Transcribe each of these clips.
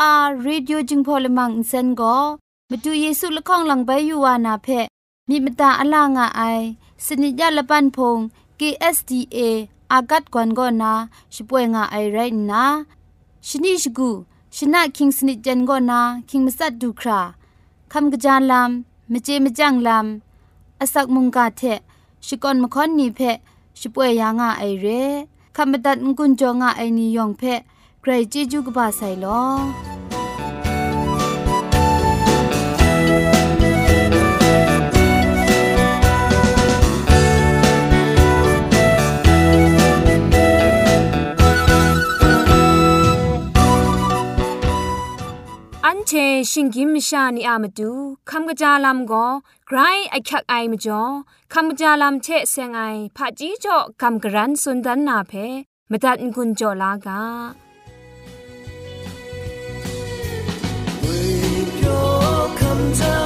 อาရေดิโอจึงพอลมังอินเซนก็มาดูเยซูละข้องหลังใบยูวานาเพมีมตาอลางอไอสนิยาละปันพง KSDA อากัดกวนก็นาช่วยงาไอไรนะชนิชกูชนะคิงสนิจเจนก็นาคิงมัสัดดูคราคำกระจานลำมเจมจังลำอสักมุงกาเทชิกอนมคอนนีเพช่วยยางาไอเรคำบัดงกุนจงาไอนิยองเพใครจีจูกบาไซลอ เชชิงกิมชานีอามาดูคำกระจาลำก็ไกรไอคักไอมาจ่อคำกระจาลำเชเซงไอผาจีจ่อคำกระรันสุนดันนาเพมตัดกุญจ่อลากาคำจา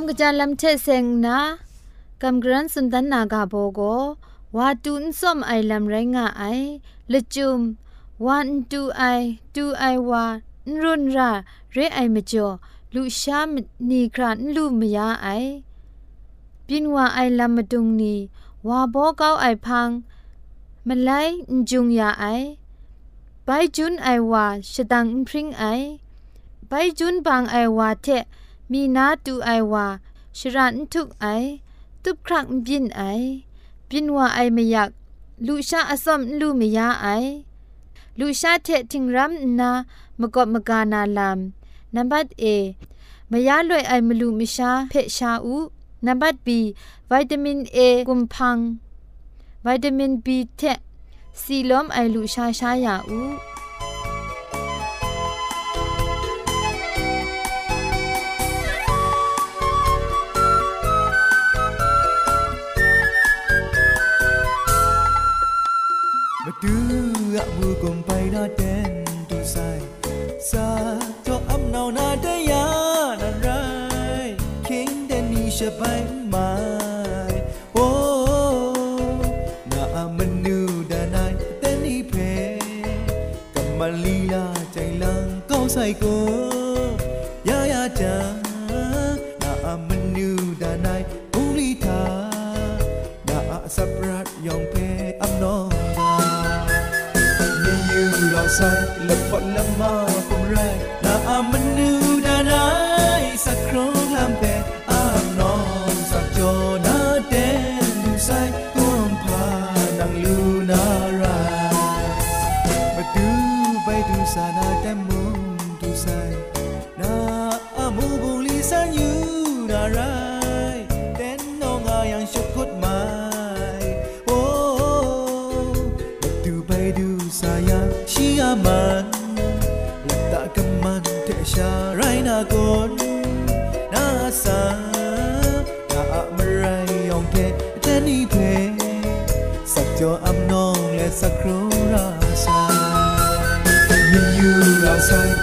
ำกระจาลัมเทเซงนะกำกรันสุนทันนากาโบโกวาตุนซ่อมไอลัมไรงะไอละจุมวันตูไอตูไอวารุนราเรไอมจ่อลูชามนีครานลูมยาไอปินวาไอลัมดุงนีวาโบเกาไอพังมไลจุงยาไอไปจุนไอวาชดังพริงไอไปจุนบางไอวาเท มีนาตูไอวาชรันทุกไอ ตุบครักบินไอ บินว่าไอไม่อยากลูชาอสมลูไม่ยาไอ ลูชาเททิงรัมนามกอบมกานาลามนับบัดเอมยาลวยไอมลูมิชาเพชาอูนับบัดบีวิตามินเอกุมพังวิตามินบีเทซีลอมไอลูชาชายาอู ดูอะมูกุมไปนาเดนดูไซซาจ ใส่และผลไมาคงแรและอามันนูดาได้สักครั้งลำเป็ดอามนอนสักจอนาเดนดูไซก้มพานังลูนารามาดูไปดูสานาแต่มุมดูไซนาอามูบุลีสันยูนารา gon na sa na amrai ong ke tani pe sak jo am nong le sak ro ra sa me you outside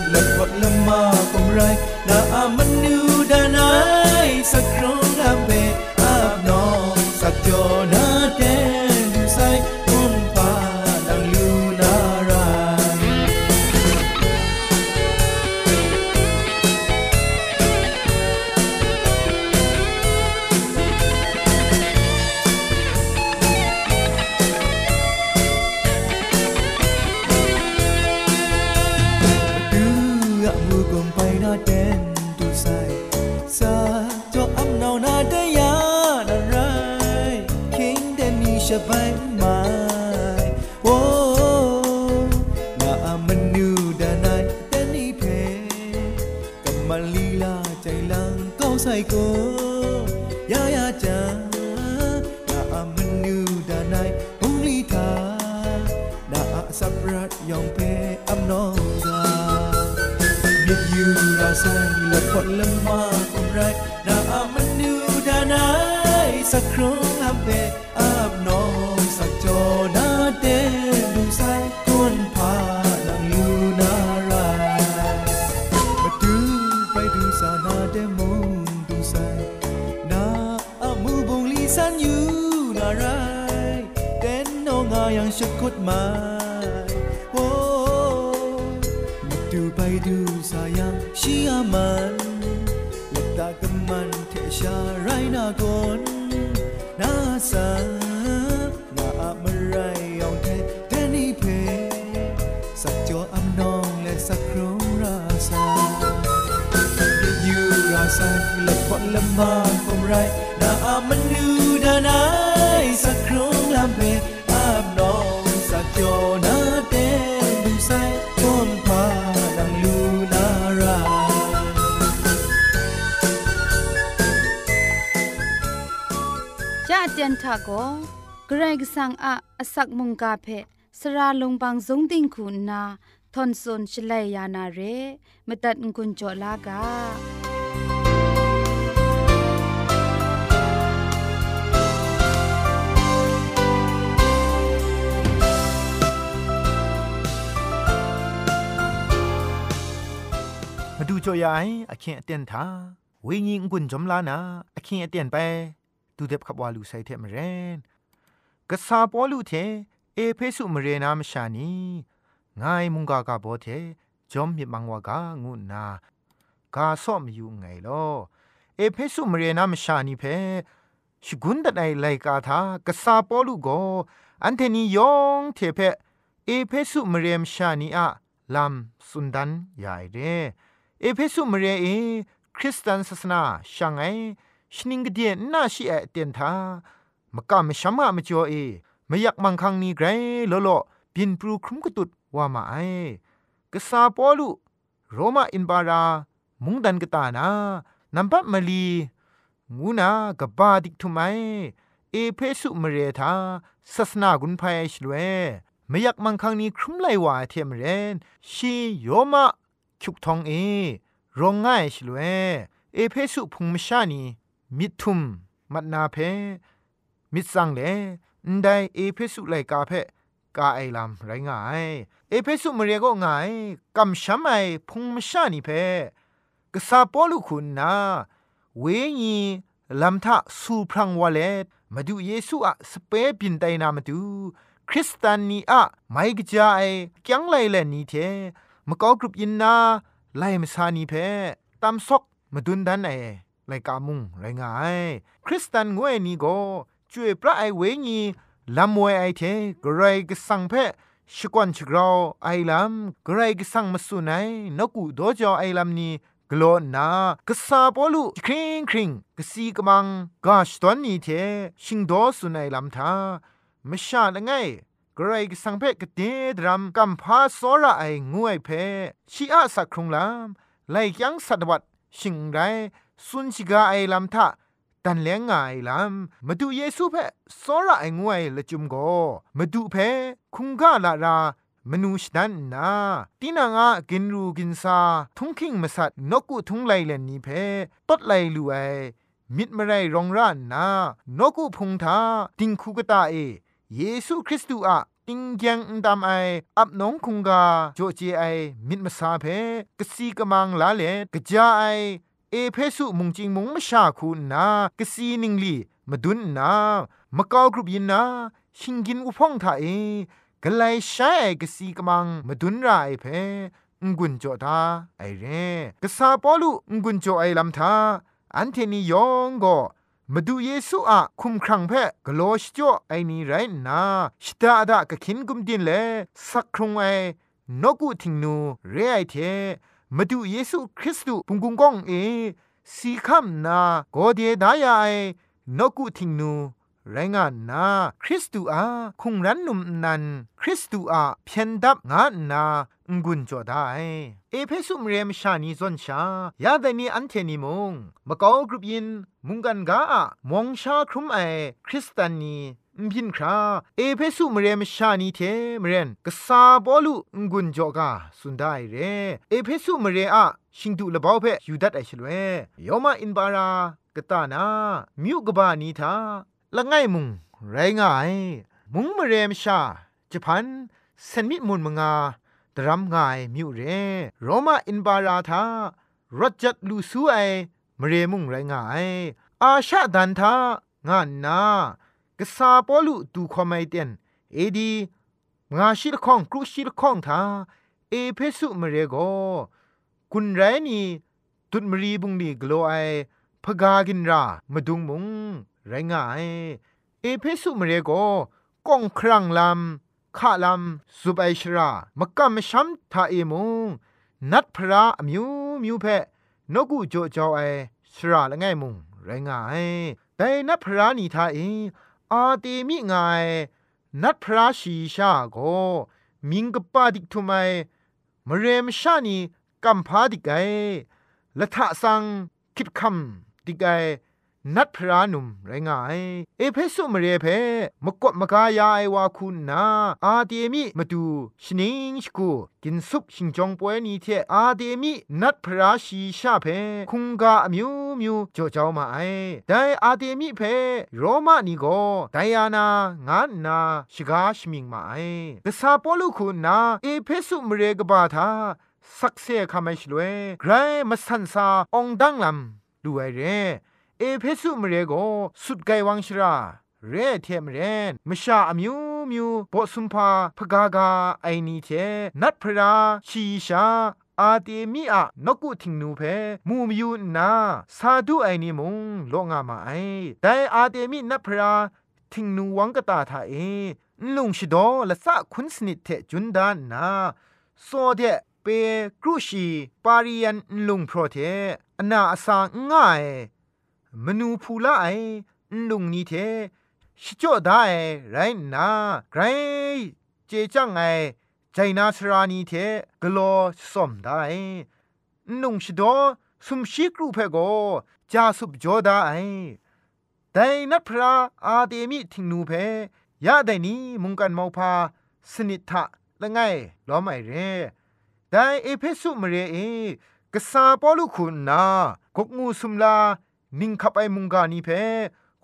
นี san you na rai ten no nga yang shakut mai oh mà du bay du sa yang shi aman let ta kaman the sha rai na gon na sa na amarai yong the ten ni pe sak cho am nong le sak kro ra sa you ra sai lập phận lâm ma không rai จะเตียนทาโกเกรกสังอะอสักมุงกาเพสระลงบางสงติงคุณนาทอนซนชลัยยานาเรมตัดกุญจลากา ดูจอยายอาเคนเตียนทาเวญิงกุนจอมลานาอคิงเตียนไปดูเด็บขับวาลูไซเทมเรนกษาปอลูเทเอเพสุมเรนามชานีงายมุงกากาโบเทจอมมิมังวากางูนากาซ่อมอยู่ไงลอเอเพสุมเรนามชานีเพชกุนดไดไลกาทากษาปอลูโกอันเทนียองเทเพเอเพสุมเรมชานีอะลัมสุนดันยายเร เอเพสุมเรเอคริสตันศาสนาช่างไอชนิงกเดียนน่าชีเอเตียนทามกะมชัมมะมจ่อเอมยักมังคังนีไกรโลโลบินปรูครุมกตุดว่ามาไอกษาปอลุโรมาอินบารามุงดันกตานานัมปัมลีงูนากบาดิกทุไมเอเพสุมเรธาศาสนากุนภัยชลเวมยักมังคังนี้ครุมไลวาเทมเรนชีโยมะ ชุกทองเอร้องง่ายชลเวเอเพสุพุงมชานีมิทุมมัดนาเพมิดสังเลนไดเอเพสุไลกาเพกาไอลำไรง่ายเอเพสุมเรียก็ง่ายกำช้ำไอพุงมชานีเพกษาปอลุคุณนาเวญีลำทะสูพรังวาเลมาดูเยซูอะสเปปินไตนามาดู คริสตานีอะไม่กจายจังไลเลนี่เท มะกอกรุปยินนาไลมสานีเพตามซอกมาดุนดันไอไลกามุงไรงาย คริสตันงวยนี่ก็จวยพระไอเวญีลำมวยไอเทกรายกสังเพชกวนชกราวไอลำกรายกสังมาสุนัยนกูโดจอไอลำนี้กลอนนากษาปอลุคริงคริงกสีกมังกาชตอนนี้เทชิงโดสุนัยลำทามชาละไง กรกสังเพกเตดรัมกัมพาสระไองวยเพชีอาสักครุงลำไลยังสัตวัดชิงไรสุนชิกาไอลำทะตันเลี้ยงไงลำมาดูเยซูเพสอระไองวยละจุมโกมาดูเพคุงกาลารามนูชนันนาตีนางากินรูกินซาทุงคิงมาสัตนกุทุงไลเลนนีเพตดไลลูไอมิดมะไรรองร้านนานกุพุงทาติงคูกตาเอ เยซูคริสต์อะติงยังดำไออับน้องคุงกาโจเจไอมิดมาซาเพกสีกมังลาเลกะจาไอเอเพสุมุงจิงมุงมชาคูนากสีนิงลีมาดุนนามะกากรุบยินนาชิงกินอุพองทาเอกลายใช้กสีกมังมาดุนไรเพงกุนโจทาไอเร่กษาปอลุงกุนโจไอลำทาอันเทนียองก็ มาดูเยซูอะคุมครังเพกโลชจ่อไอนี่ไรนะชตาดากะคินกุมดินเลสักครงไอนกุทิงนูเรไอเทมาดูเยซูคริสต์ปุงกุงกองเอสีคำนาโกเดดายไอนกุทิงนู ไรงานนา คริสตูอาคุงรันนุมนัน คริสตูอาเพียนดับงานนางุนจอได้เอเพสุมเรมชานีซอนชายาแต่นี้อันเทนิมงมะกอกรุปยิน มุงกันกามองชาครุมไอคริสตานีมพินคราเอเพสุมเรมชานีเทมเรนกษาบอลุงุนจอกาสุนได้เรเอเพสุมเรอะชิงดูละบ่าวเพยูดัดไอชลเวยอมาอินบารากตานามิวกบานีทา ละไงมุงไรง่าย มุงมเรมชาจะพันเซนมิมุนมงาดรัมง่ายมิวเรโรมาอินบาราธารจัดลูซูไอมเรมุงไรง่าย อาชาดันทางานนากษาปอลุดูคอมไมเตนเอดีงาชิลข้องกรุชิลข้องทาเอเพสุมเรโกกุนไรนี่ตุดมรีบุงนี่กลัวไอพกากินรามาดุงมุง ไรงายเอเพสุมเรโกก้องครังลำข้าลำสุบไอชรามกะมชัมทาเอมงนัดพระมิวมิวเพนกูโจจอไอชราละไงมุงไรงายแต่นัดพระนี่ทาเออาเตมิงายนัดพระชีชาโกมิงกปาดิกทุไมมเรมชานีกัมพาดิกไกละทะสังคิดคำดิกไก นัดพระนุมไรงายเอเพสุมเรเพมกดมกายาไอวาคุณนาอาเดมิมาดูชนิงชกูกินซุปชิงจองป่วยนี้เทอาเดมินัดพระชีชาเพคุงกาอมิวมิวจ่อเจ้ามาไอแต่อาเดมิเพโรมานีโกไดอานา งานนาชิกาชมิงมาไอกษาปอลุคุณนาเอเพสุมเรกบาทาสักเซคาม่ชลวยไกรมาสันซาองดังลำดูไอเรเอเพสุมเรโกสุดไกวังชราเรเทมเรนมชาอมิวมิวบอสุมพาพกากาไอนีเทนัดพระชีชาอาเตมีอะนกุทิงนูเพมูมยูนาซาดูไอนิมงโลงามาไอแต่อาเตมีนัพระทิงนูวังกตาทาเอลุงชิดอละสะคุณสนิทเทจุนดานนาโซเดเปกรุชีปาริยันลุงโปรเทอนาอสาง่าย มนูพูละไอลุงนี้เทชิจ่อได้ไรนาไกรเจจังไงใจนาสรานีเทกลอสมได้นุงชิดอสุมชิกรูเพโกจาสุบจอดาไอแต่นัพระอาเดมิทิงนูเพยาได้นี้มุงกันมอพาสนิทะละไงล้อมไอเรแต่เอเพสุมเรเอกษาปอลุคุณนากกงูสุมลา นิงขับไอมุงกานีเพ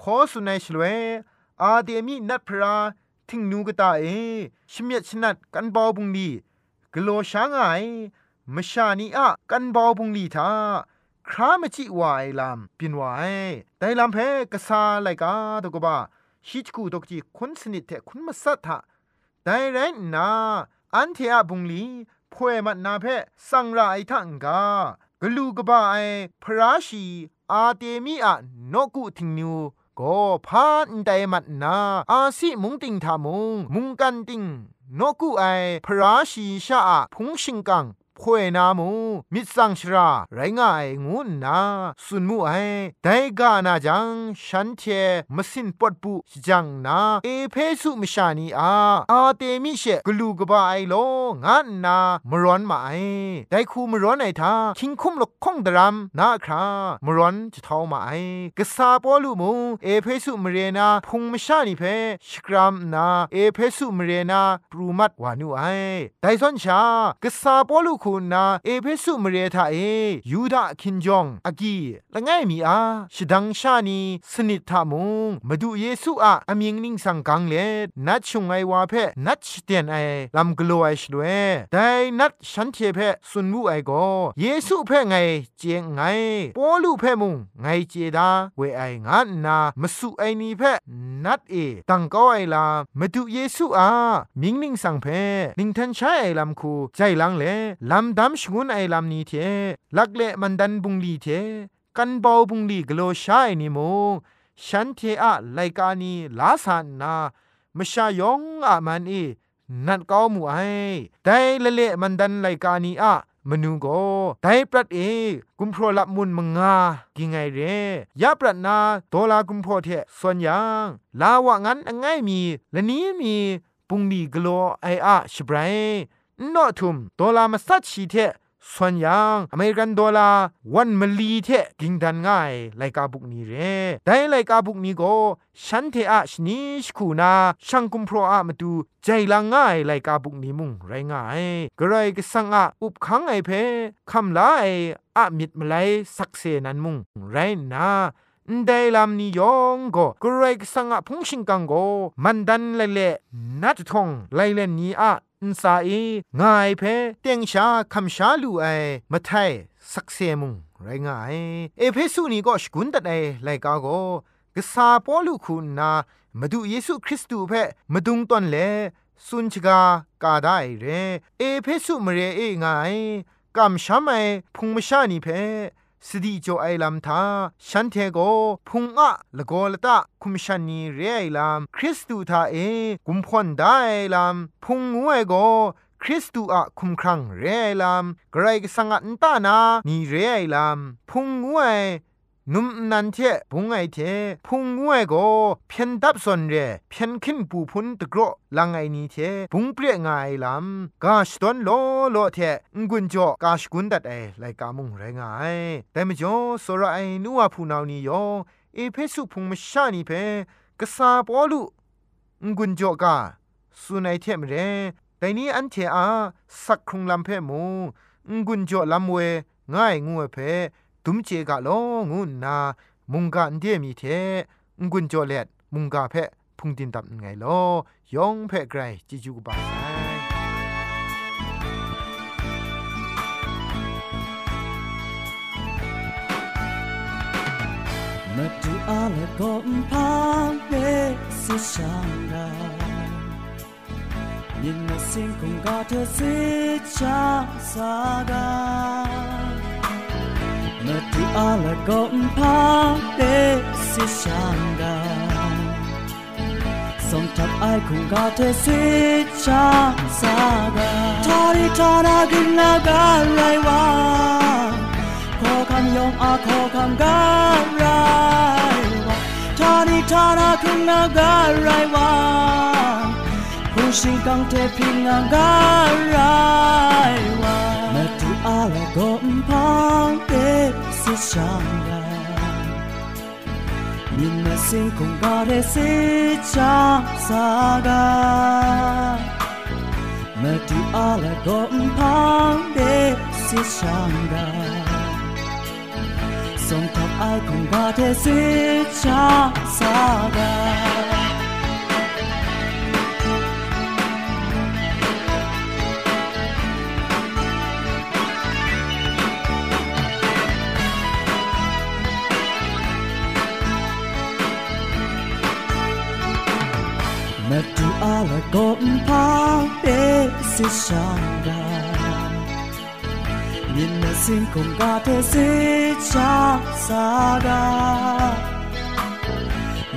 ขอสุนัยชลเวอาเดมินัดพระทิงนูกตาเอชิเมียชนัดกันบอบุงดีกโลช้างไงมชานีอะกันบอบุงลีทาครามจิวายลามปินวายแต่ลำเพกษาไลกาตกบ้าฮิจกูตกจีคนสนิทเทคุณมาสัทธะแต่ไรนาอันเทียบุงลีพวยมันนาเพสังราไอทังกากลูกบ้าไอพระชี อาเตมีอะนกุทิงนูก็พานไดมัดนาอาสิมุงติงทามุงมุงกันติงนกุไอพระชีชาพุงชิงกัง พวยนามูมิสังชรา ไรงายงูนาสุนมูไอไดกานาจังฉันเทมสินปดปุจังนาเอเพสุมชานีอาอาเตมิเชกลูกบาไอโลงานนามร้อนมาไอไดคูมร้อนไอทาคิงคุมลกคงดรามนาครามร้อนจะเท้ามาไอกษาปอลูมูเอเพสุมเรนาพุงมชานีเพชกรามนาเอเพสุมเรนาปรูมัดวานุไอไดซอนชากษาปอลูคุณนาเอเพสุมเรทาเอยูดาคินจองอากีละไงมีอาชดังชานีสนิททามุงมาดูเยซูอะอเมียงนิ่งสังกังเลนัดชงไอวาเพนัดเตียนไอลำกลัวไอชดเวแต่นัดฉันเทเพสุนวูไอโกเยซูเพไงเจงไงปอลูเพมุงไงเจดาเวไองานนามาสุไอนีเพนัดเอตังก็ไอลามาดูเยซูอามิงนิ่งสังเพนิงทันใช้ไอลำคูใจลังเลลำดำชงุนไอลำนี้เทลักเลมันดันบุงลีเทกันเบาบุงลีกโลชายนิโมฉันเทอะไลกานีลาสานนามชายองอะมันเอนัดก้ามูไอแต่ละเลมันดันไลกานีอะมนูโกไดปรัดเอกุมพรลับมุนมงากิงไงเรยาปรัดนาโตลากุมพรเทส่วนยังลาวะงั้นง่ายมี และนี้มีปุงดีกโลไออะชบราย นอทุมโตลามาสัดชีเทส่วนยังอเมริกันดอลลาร์วันมลีเทกิงดันง่ายไลกาบุกนี้เรแต่ไลกาบุกนี้ก็ฉันเทอะชนิชคูนาช่างกุมพรอะมาดูใจละง่ายไลกาบุกนี้มุงไรง่ายกระไรก็สังอะอุบขังไอเพคำลาไออะมิดมาไลสักเซนันมุงไรนา ได้ลำนี้ยองก็กรกสังะพงชิงกังก็มันดันเลยเละนัดทองไลเลนนี้อะอินซาเองายเพเตียงชาคำชาลูไอมาไทยสักเซมุงไรงายเอเพสุนี้ก็สกุนตัดไอไลกาโกกษาปอลูคุณนามาดูเยซูคริสต์เพมาดุงตอนเลสุนชกากาได้เรเอเพสุมเรเองายกำช้ำไอพุงมชานีเพ สติโจไอลัมทาฉันเทโกพุงอะละโกละตะคุมชันนีเรไอลัมคริสตูทาเอกุมพอนได้ไอลัมพุงงวยโกคริสตูอะคุมครังเรไอลัมไกรกสังอันตานานีเรไอลัมพุงงวย นุมนันเทพุงไอเทพุงงวยโกเพียนดับสนเรเพียนขึ้นปูพุนตะกรอลังไอนี้เทพุงเปรียงไงลำกาชตอนโลโลเทงกุนจอกาชกุนดัดไอไลกามุงไรงายแต่มจ่อสระไอนัวพูนาวนี้ยอเอเพสุพุงมชานีเพกษาปอลุงกุนจอกาสุนัยเทมเรแต่นี้อันเทอาสักครุงลำเพมูงกุนจอลำเวง่ายงัวเพ ดุมเจกะโลงูนามุงกะอันเดียมีเทงกุนโจเล็ดมุงกะเพะพุงดินตับไงโลยองเพะไกรจิจูกบาไซมาดูอาเลก็มพาเบสุชังรา nhìn mà xin cùng có thơ sĩ cha xa gần 的。Mati ala gompa de si shanga Som tap ai kung ga te si cha saga Tari tara gina ga lai wa Ko kam yong a ko kam ga rai wa Tari tara gina ga rai wa Kung sing kang te pinga ga rai wa Mati ala gompa de 長大，原來是共我哋是長沙噶，咪住阿拉個唔胖的是長大，送給愛共我哋是長沙噶。Gom pang để si shanga nhìn mà sinh cùng ga thế si cha saga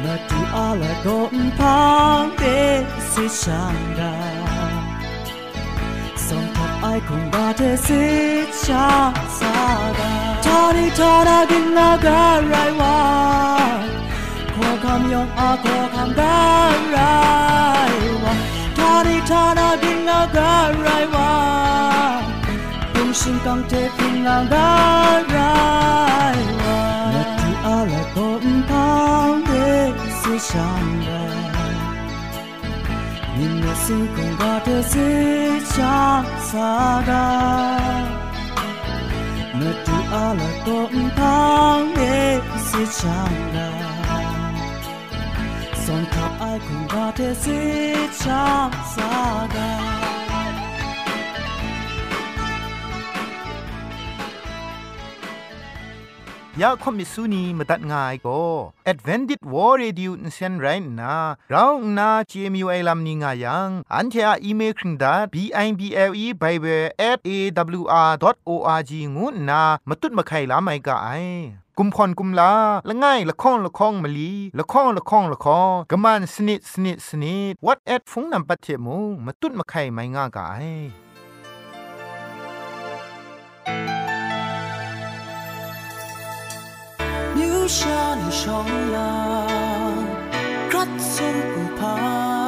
mà tu a la gom pang để si shanga song thap ai cùng ga thế si cha saga tani tana gin na ga rai wa ขอคำยองอาขอคำกาไรวะ ทานิทานาดิงากาไรวะปุ่งชิงกังเทพิงากาไรวะนัทที่อาลาตนพังเดสิ ชังกานินสิงคงกาเทสิชาสากาอาลากา son thap ai cùng ba thế si cha saga ยาคมิสูนีมาตัดง่ายก็ Advented War Radio นเซนไรนะเราหน้า CMU ไอลัมนิงายังอันเทออีเมลคิงดา b i b l e bible at a w r o r g งูนามาตุ้ดมาไข่ลาไม่กะไอ กุมพรกุมลาละง่ายละค้องละค้องมะลีละค้องละค้องละค้องกะมันสนิดสนิดสนิด what at ฟงนำปัจเจมูมาตุ้ดมาไข่ไม่ง่ากะไอ New shiny shong lang Krat sum kum pang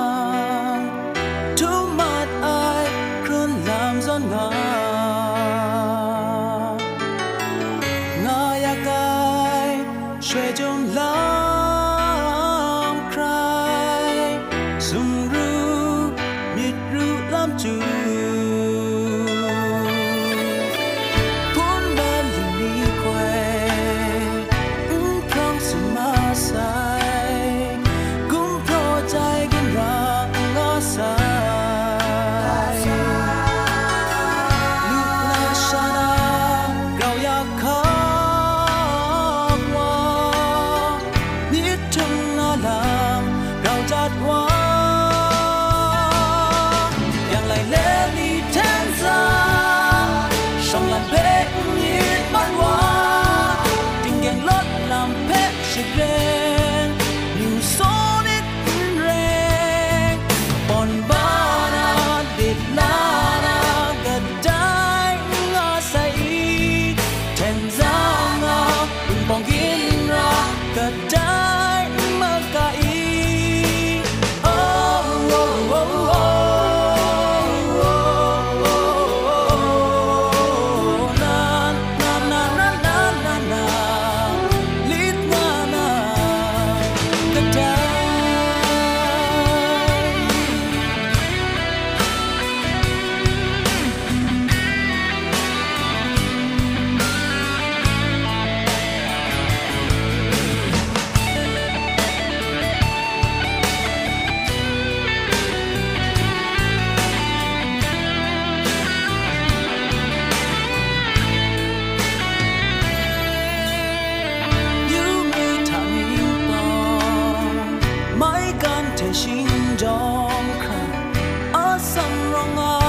long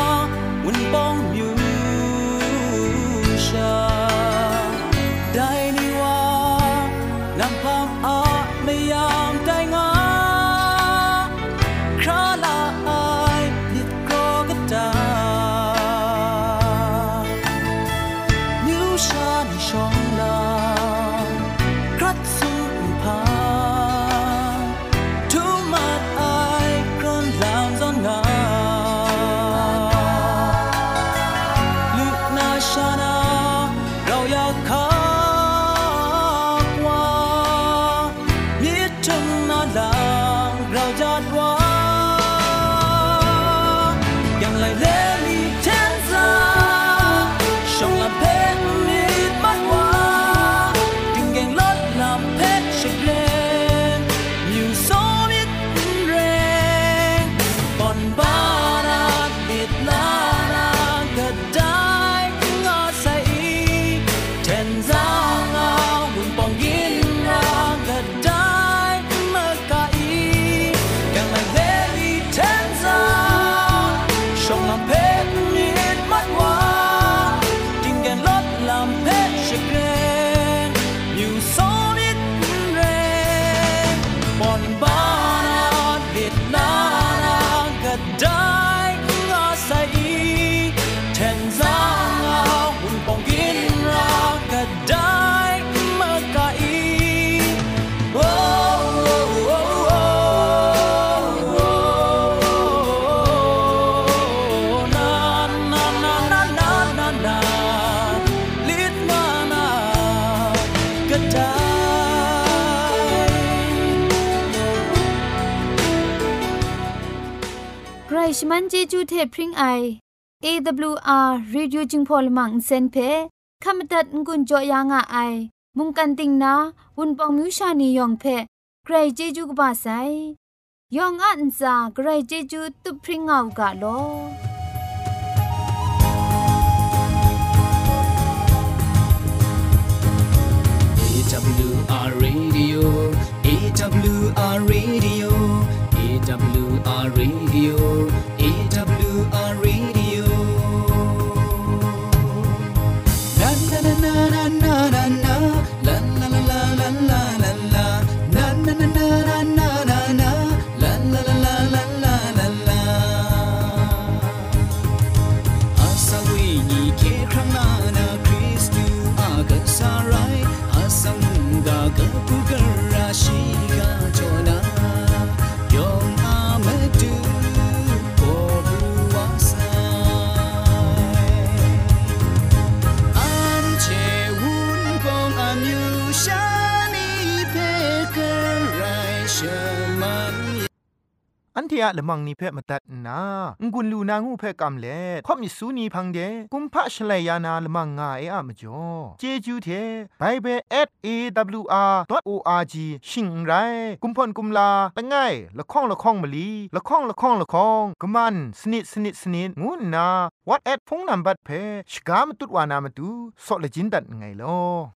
ชมันเจจูเทพริงไอ AWR Reducing Polymer เซนเพขมตัดงุนจอยางอไอ มุงกันติงนาวุนปองมิวชานียองเพใครเจจูกบาไซยองอันซาใครเจจูตุพริงเอากะโล AWR Radio AWR Radio เทียละมังนิเพ่มาตัดนางุนลูนางูเพ่กำเล่ข่อมิสูนีพังเดกุมพะชเลยานาละมังงาเออะมจ่อเจจูเทไปเบสเบิล @awr.org ชิงไรกุมพ่นกุมลาละไงละข้องละข้องมะลีละข้องละข้องละข้องกะมันสนิดสนิดสนิดงูนา what at พงนัมบัดเพชกามตุดวานามตุซอเลจินดัดไงลอ